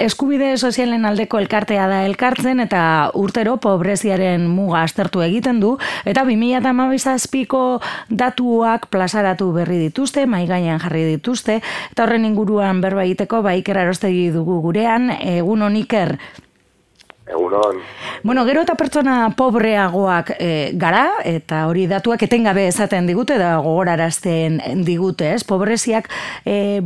eskubide sozialen aldeko elkartea da elkartzen eta urtero pobreziaren muga aztertu egiten du. Eta 2008ko datuak plazaratu berri dituzte, mai gainean jarri dituzte. Eta horren inguruan berba egiteko baikera erostegi dugu gurean, egun honiker Egunon. Bueno, gero eta pertsona pobreagoak e, gara, eta hori datuak etengabe esaten digute, da gogorarazten digute, ez? Pobreziak e,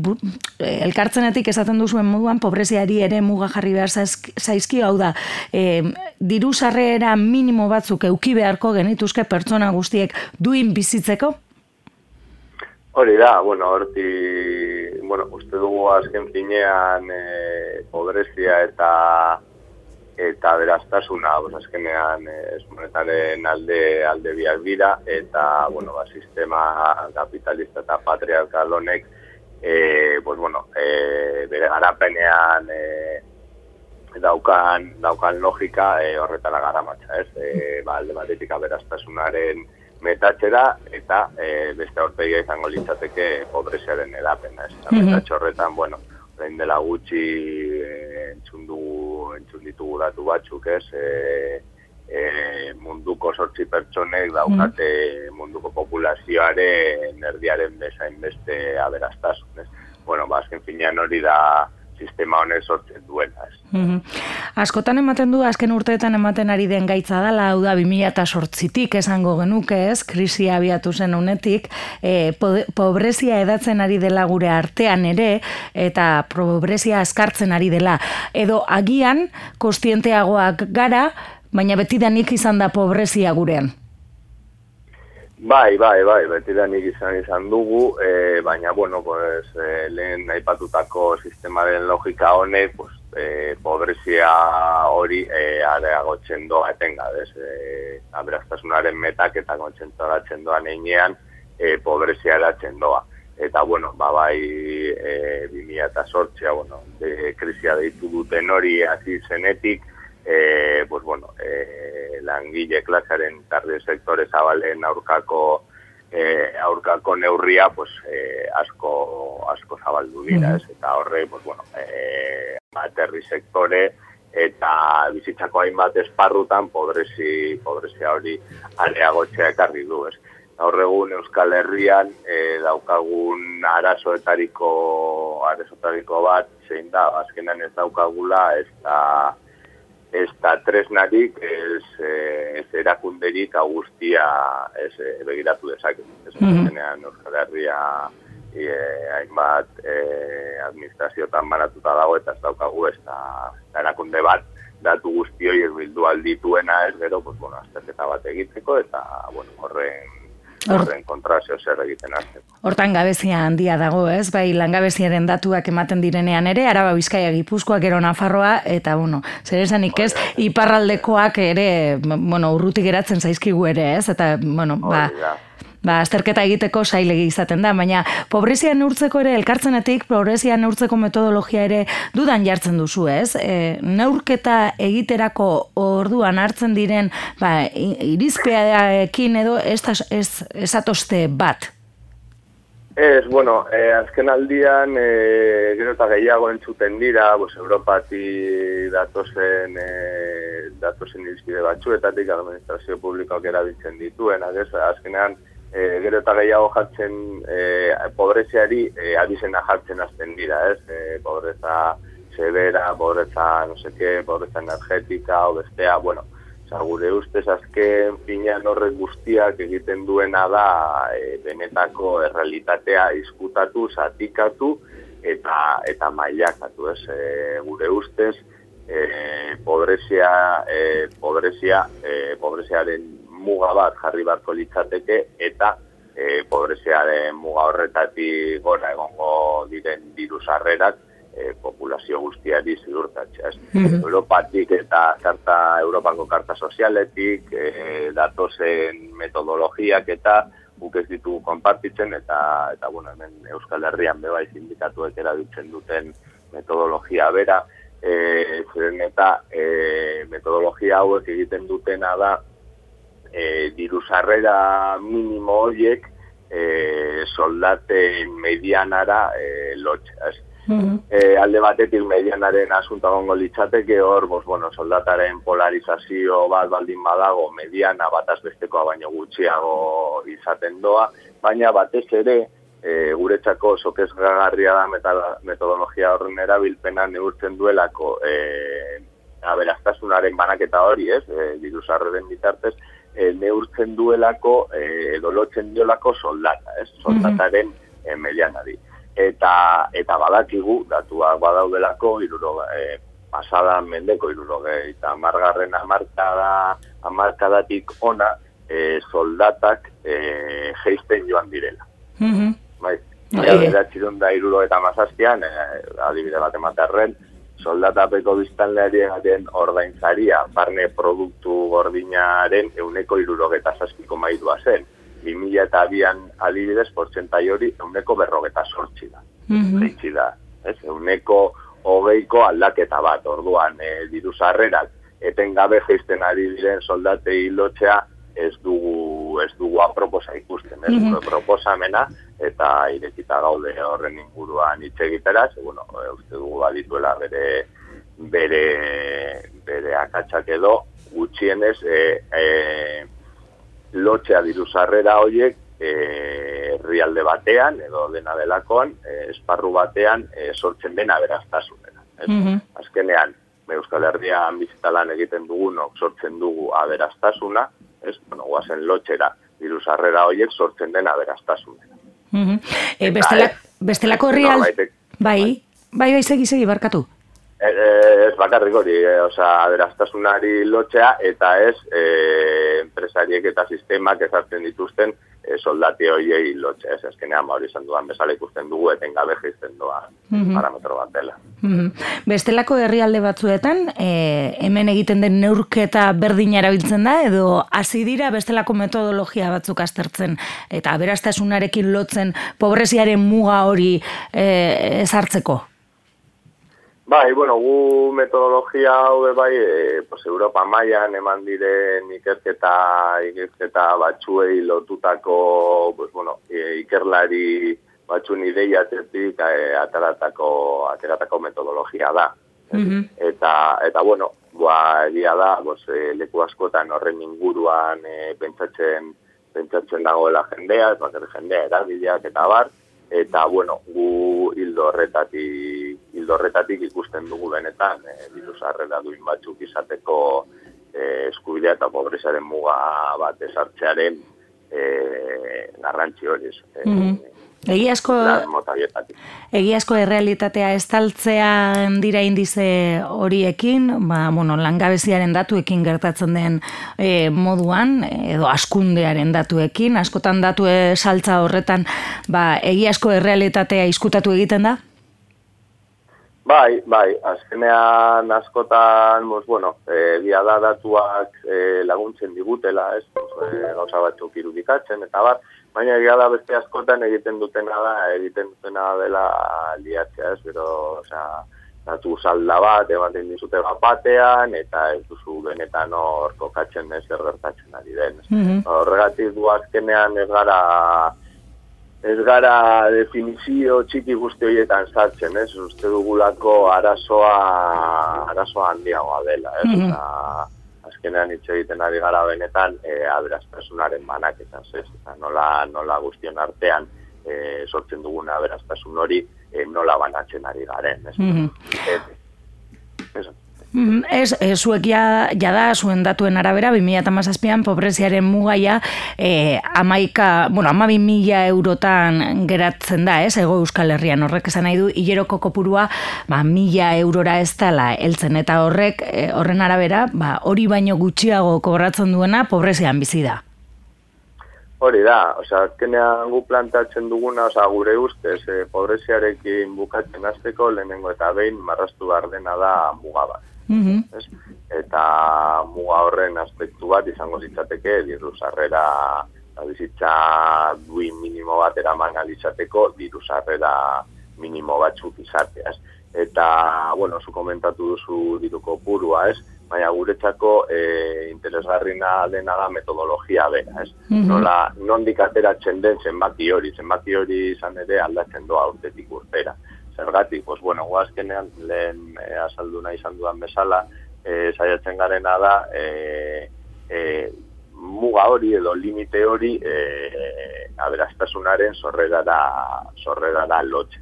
elkartzenetik esaten duzuen moduan, pobreziari ere muga jarri behar zaizki, hau da, e, diru sarrera minimo batzuk euki beharko genituzke pertsona guztiek duin bizitzeko? Hori da, bueno, horti, bueno, uste dugu azken finean e, pobrezia eta eta beraztasuna, pues azkenean eh, es monetaren alde alde biak dira eta bueno, ba, sistema kapitalista eta patriarkal honek eh pues bueno, eh bere garapenean eh daukan daukan logika eh horretara garamatza, ez? Eh ba alde batetik aberastasunaren metatzera eta eh beste aurpegia izango litzateke pobreziaren edapena, ez? Mm -hmm. horretan, bueno, orain dela gutxi eh, entzun entzun ditugu datu batzuk, ez? E, e, munduko sortzi pertsonek daukate mm. munduko populazioaren erdiaren bezain beste aberastazun, ez? Bueno, ba, azken finean hori da sistema honek sortzen duena. Mm Askotan ematen du, azken urteetan ematen ari den gaitza dela, hau da, 2008-tik esango genuke ez, krisia abiatu zen unetik, e, pobrezia edatzen ari dela gure artean ere, eta pobrezia askartzen ari dela. Edo agian, kostienteagoak gara, baina betidanik izan da pobrezia gurean. Bai, bai, bai, beti da nik izan izan dugu, e, baina, bueno, pues, e, lehen aipatutako sistemaren logika honek, pues, e, pobrezia hori e, areagotzen doa etenga, ez? E, aberaztasunaren metak eta kontzentratzen doan einean, e, pobrezia eratzen doa. Eta, bueno, ba, bai, e, 2000 eta sortzea, bueno, de, krizia deitu duten hori hasi zenetik, e, pues bueno, e, langile klasaren tarde sektore zabalen aurkako e, aurkako neurria pues, e, asko, asko zabaldu dira, ez? eta horre, pues, bueno, e, aterri sektore eta bizitzako hainbat esparrutan pobrezi, pobrezia hori areagotzea ekarri du, ez? Gaur egun Euskal Herrian e, daukagun arazoetariko arazoetariko bat zein da, azkenan ez daukagula ez da ez da tresnarik, ez, eh, ez erakunderik augustia ez e, begiratu dezake. Ez mm -hmm. Euskal Herria e, hainbat e, administrazioetan banatuta dago eta ez daukagu ez da, erakunde bat datu guzti hori ez bildu aldituena ez gero, pues, bueno, azterketa bat egiteko eta bueno, horren horren kontrazio zer egiten azteko. Hortan gabezia handia dago, ez? Bai, langabeziaren datuak ematen direnean ere, araba bizkaia gipuzkoak ero nafarroa, eta, bueno, zer esanik ez, iparraldekoak ere, bueno, urruti geratzen zaizkigu ere, ez? Eta, bueno, ba ba, azterketa egiteko sailegi izaten da, baina pobrezia neurtzeko ere elkartzenetik pobrezia neurtzeko metodologia ere dudan jartzen duzu, ez? E, neurketa egiterako orduan hartzen diren ba, irizpeaekin edo ez, ez, ez bat? Ez, bueno, eh, azken aldian, eh, gero eta gehiago entzuten dira, pues, Europati datozen, eh, datozen irizpide batzuetatik administrazio publikoak erabiltzen dituen, azkenean, e, gero eta gehiago jartzen e, pobreziari e, abizena jartzen azten dira, ez? E, pobreza severa, pobreza no seke, pobreza energetika, o bestea, bueno, oza, gure ustez azken finean horrek guztiak egiten duena da e, benetako errealitatea izkutatu, zatikatu eta eta mailakatu, ez? E, gure ustez, e, pobrezia, e, pobrezia, e, pobreziaren muga bat jarri barko litzateke eta e, pobreziaren muga horretatik gora egongo diren diru sarrerak e, populazio guztiari zidurtatzea. Mm Europatik eta karta, Europako karta sozialetik, e, datozen metodologiak eta guk ez ditugu konpartitzen eta eta bueno, hemen Euskal Herrian beba sindikatuek erabiltzen duten metodologia bera, e, zeren eta e, metodologia hauek egiten dutena da e, diru sarrera minimo horiek e, soldaten medianara e, lotxas. e, alde batetik medianaren asunta gongo litzateke hor, bos, bueno, soldataren polarizazio bat baldin badago mediana bat azbestekoa baino gutxiago izaten doa, baina batez ere e, guretzako sokez gagarria da metodologia horren erabilpena neurtzen duelako e, aberaztasunaren banaketa hori, ez, e, diruzarreren bitartez, e, neurtzen duelako e, edo lotzen diolako soldata, ez, soldataren mm -hmm. medianari eta eta badakigu datuak badaudelako iruro e, pasada mendeko iruro eta margarren amarkada amarkadatik ona e, soldatak e, geisten joan direla mm -hmm. bai, bai. da iruro eta mazaztian e, adibide bat ematerren soldatapeko biztanlearen ordainzaria barne produktu gordinaren euneko irurogeta saskiko maidua zen 2000 eta abian adibidez, portzentai hori euneko berrogeta sortzi da. Mm -hmm. da. Ez, euneko hogeiko aldaketa bat, orduan, e, diru zarrerak, eten gabe geizten ari diren soldate lotzea, ez dugu, ez dugu aproposa ikusten, ez mm -hmm. proposamena, eta irekita gaude horren inguruan hitz egitera, bueno, e, uste dugu badituela bere, bere, bere akatsak edo, gutxienez, e, e, lotzea diru sarrera hoiek eh herrialde batean edo dena delakoan e, esparru batean e, sortzen dena beraztasunera. Mm Azkenean, Euskal Herrian bizitalan egiten dugunok sortzen dugu aberastasuna, ez, bueno, guazen lotxera diru sarrera hoiek sortzen dena aberastasuna. Mm -hmm. e, bestela, bestelako herrial... Bai, bai, bai, bai, segi, segi, barkatu. E, e, ez bakarrik hori, e, oza, aberastasунari lotxea, eta ez, e, enpresariek eta sistemak ezartzen dituzten e, soldate hoiei lotxe, ez eskenean ba, hori izan duan bezala ikusten dugu eten gabe geizten doa mm parametro bat dela. Mm Bestelako herrialde batzuetan, e, hemen egiten den neurketa berdin erabiltzen da, edo hasi dira bestelako metodologia batzuk aztertzen, eta aberastasunarekin lotzen pobreziaren muga hori e, ezartzeko? Bai, bueno, gu metodologia hau bai, e, pues Europa mailan eman diren ikerketa ikerketa batzuei lotutako, pues bueno, e, ikerlari batzun ideia txertik e, ateratako, ateratako metodologia da. Mm Eta, eta bueno, ba, egia da, pues, e, leku askotan horren inguruan e, pentsatzen, pentsatzen dagoela jendea, ez jendea, erabideak eta bar, eta bueno, gu hildo horretatik hildo horretatik ikusten dugu benetan e, diru sarrera duin batzuk izateko e, eskubidea eta pobrezaren muga bat esartzearen e, garrantzi hori. E, mm Egiazko, egiazko errealitatea estaltzea dira indize horiekin, ba, bueno, langabeziaren datuekin gertatzen den e, moduan, edo askundearen datuekin, askotan datu saltza horretan, ba, egiazko errealitatea izkutatu egiten da? Bai, bai, azkenean askotan, mos, bueno, e, da datuak e, laguntzen digutela, ez, mos, e, gauza batzuk irudikatzen, eta bat, baina egia da beste askotan egiten dutena da, egiten dutena dela liatzea, ez, bero, osea, datu salda bat, ematen dizute bat batean, eta ez duzu benetan hor kokatzen ez gertatzen ari den. Mm Horregatik du azkenean ez gara ez gara definizio txiki guzti horietan sartzen, ez? Uste dugulako arazoa, arazoa handiagoa dela, ez? Mm azkenean hitz egiten ari gara benetan, e, aberaztasunaren banaketaz, ez? Eta nola, nola guztion artean e, sortzen duguna aberaztasun hori, e, nola banatzen ari garen, ez? Mm ez, Mm, ez, ez zuek ja, da, zuen datuen arabera, 2008an pobreziaren mugaia e, amaika, bueno, ama mila eurotan geratzen da, ez, ego euskal herrian horrek esan nahi du, hileroko kopurua, ba, mila eurora ez dala heltzen, eta horrek, e, horren arabera, ba, hori baino gutxiago kobratzen duena pobrezian bizi da. Hori da, osea, azkenean gu plantatzen duguna, osea, gure ustez, e, pobreziarekin bukatzen azteko, lehenengo eta behin, marrastu behar dena da mugabat. Mm Eta muga horren aspektu bat izango zitzateke, diru sarrera bizitza duin minimo bat eraman alizateko, diru sarrera minimo batzuk izateaz. Eta, bueno, zu komentatu duzu diruko purua, ez? Baina guretzako e, interesgarrina dena da metodologia bera, ez? Mm Nola, nondik ateratzen den zenbaki hori, zenbaki hori izan ere aldatzen doa urtetik urtera Zergatik, pues bueno, guazkenean lehen e, azaldu nahi izan dudan bezala, e, saiatzen garena da, e, e, muga hori edo limite hori e, aberaztasunaren sorrera da, sorrera da lotxe.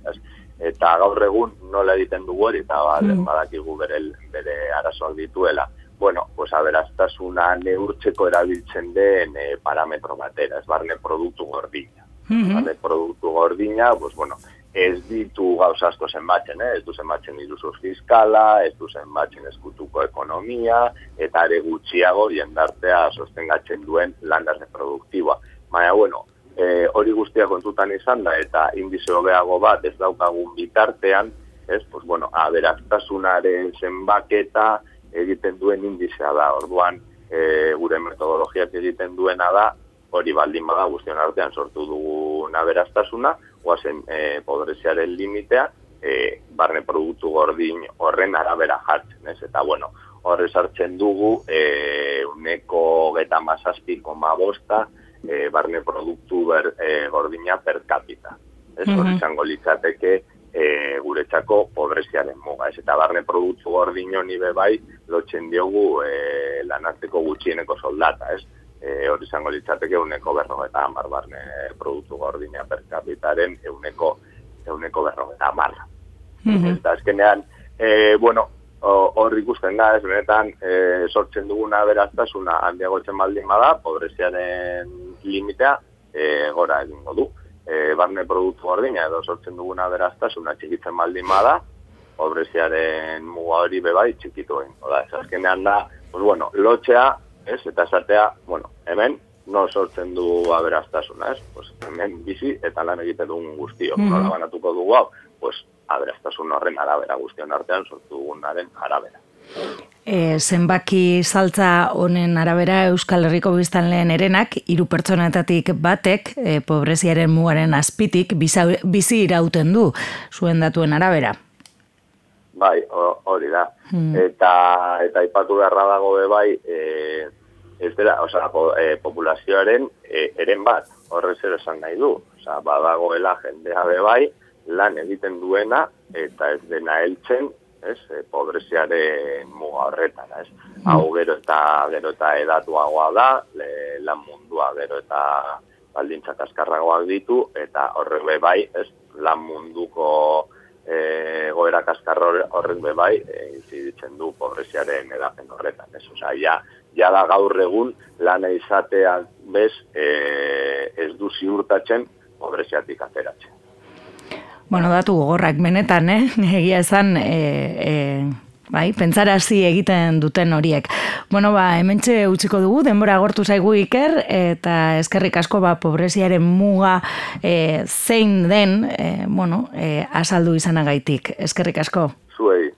Eta gaur egun nola egiten dugu hori, eta ba, mm. badakigu bere, bere arazoak dituela. Bueno, pues aberastasuna neurtzeko erabiltzen den e, parametro batera, ez barne produktu gordina. Mm -hmm. produktu gordina, pues bueno, ez ditu gauza asko zenbatzen, eh? ez du zenbatzen iruzur fiskala, ez du zenbatzen eskutuko ekonomia, eta ere gutxiago jendartea sostengatzen duen landar produktiboa. Baina, bueno, e, hori guztia kontutan izan da, eta indize hobeago bat ez daukagun bitartean, ez, pues, bueno, aberaztasunaren zenbaketa egiten duen indizea da, orduan, e, gure metodologiak egiten duena da, hori baldin bada guztion artean sortu dugun aberaztasuna, guazen e, podreziaren limitea, e, barne produktu gordin horren arabera jartzen, ez? Eta, bueno, horre sartzen dugu, e, uneko geta mazazpi koma bosta, e, barne produktu ber, e, gordina per capita. Ez, mm -hmm. izango litzateke, e, guretzako pobreziaren muga. Ez, eta barne produktu gordin honi bai, lotzen diogu e, lanarteko gutxieneko soldata, ez? E, hori izango litzateke uneko berro eta amar barne produktu gordina per kapitaren euneko, euneko berro eta amar. Mm -hmm. Eta azkenean, e, bueno, hor ikusten da, ez benetan, e, sortzen duguna beraztasuna handiagotzen baldin bada, pobreziaren limitea e, gora egingo du. E, barne produktu gordina edo sortzen duguna beraztasuna txikitzen baldin bada, pobreziaren muga hori bebai txikitu egin. Oda, ez azkenean da, pues bueno, lotxea ez? Eta esatea, bueno, hemen no sortzen du aberastasuna, ez? Pues hemen bizi eta lan egiten dugun guztio. Mm -hmm. Nola banatuko dugu hau, pues aberastasun horren arabera guztion artean sortu dugunaren arabera. E, zenbaki saltza honen arabera Euskal Herriko biztan lehen erenak, hiru pertsonetatik batek, e, pobreziaren mugaren azpitik, bizi irauten du, zuen datuen arabera. Bai, hori da. Hmm. Eta eta ipatu beharra dago be bai, eh ez dela, o sea, eh, populazioaren e, eren bat, horrez ere esan nahi du. O badagoela jendea be bai, lan egiten duena eta ez dena heltzen, ez? E, pobreziaren muga horretan, ez? Hmm. Hau gero eta gero eta edatuagoa da, le, lan mundua gero eta baldintzak askarragoak ditu eta horre be bai, ez? Lan munduko e, goera kaskarro horren bebai e, iziditzen du pobreziaren edapen horretan. Ez, Osa, ja, ja da gaur egun lan izatean bez e, ez du ziurtatzen pobreziatik ateratzen. Bueno, datu gogorrak benetan, eh? Egia esan, e, e, bai, pentsarazi egiten duten horiek. Bueno, ba, hementxe utziko dugu, denbora gortu zaigu iker, eta eskerrik asko, ba, pobreziaren muga e, zein den, e, bueno, e, azaldu izanagaitik. Eskerrik asko. Zuei.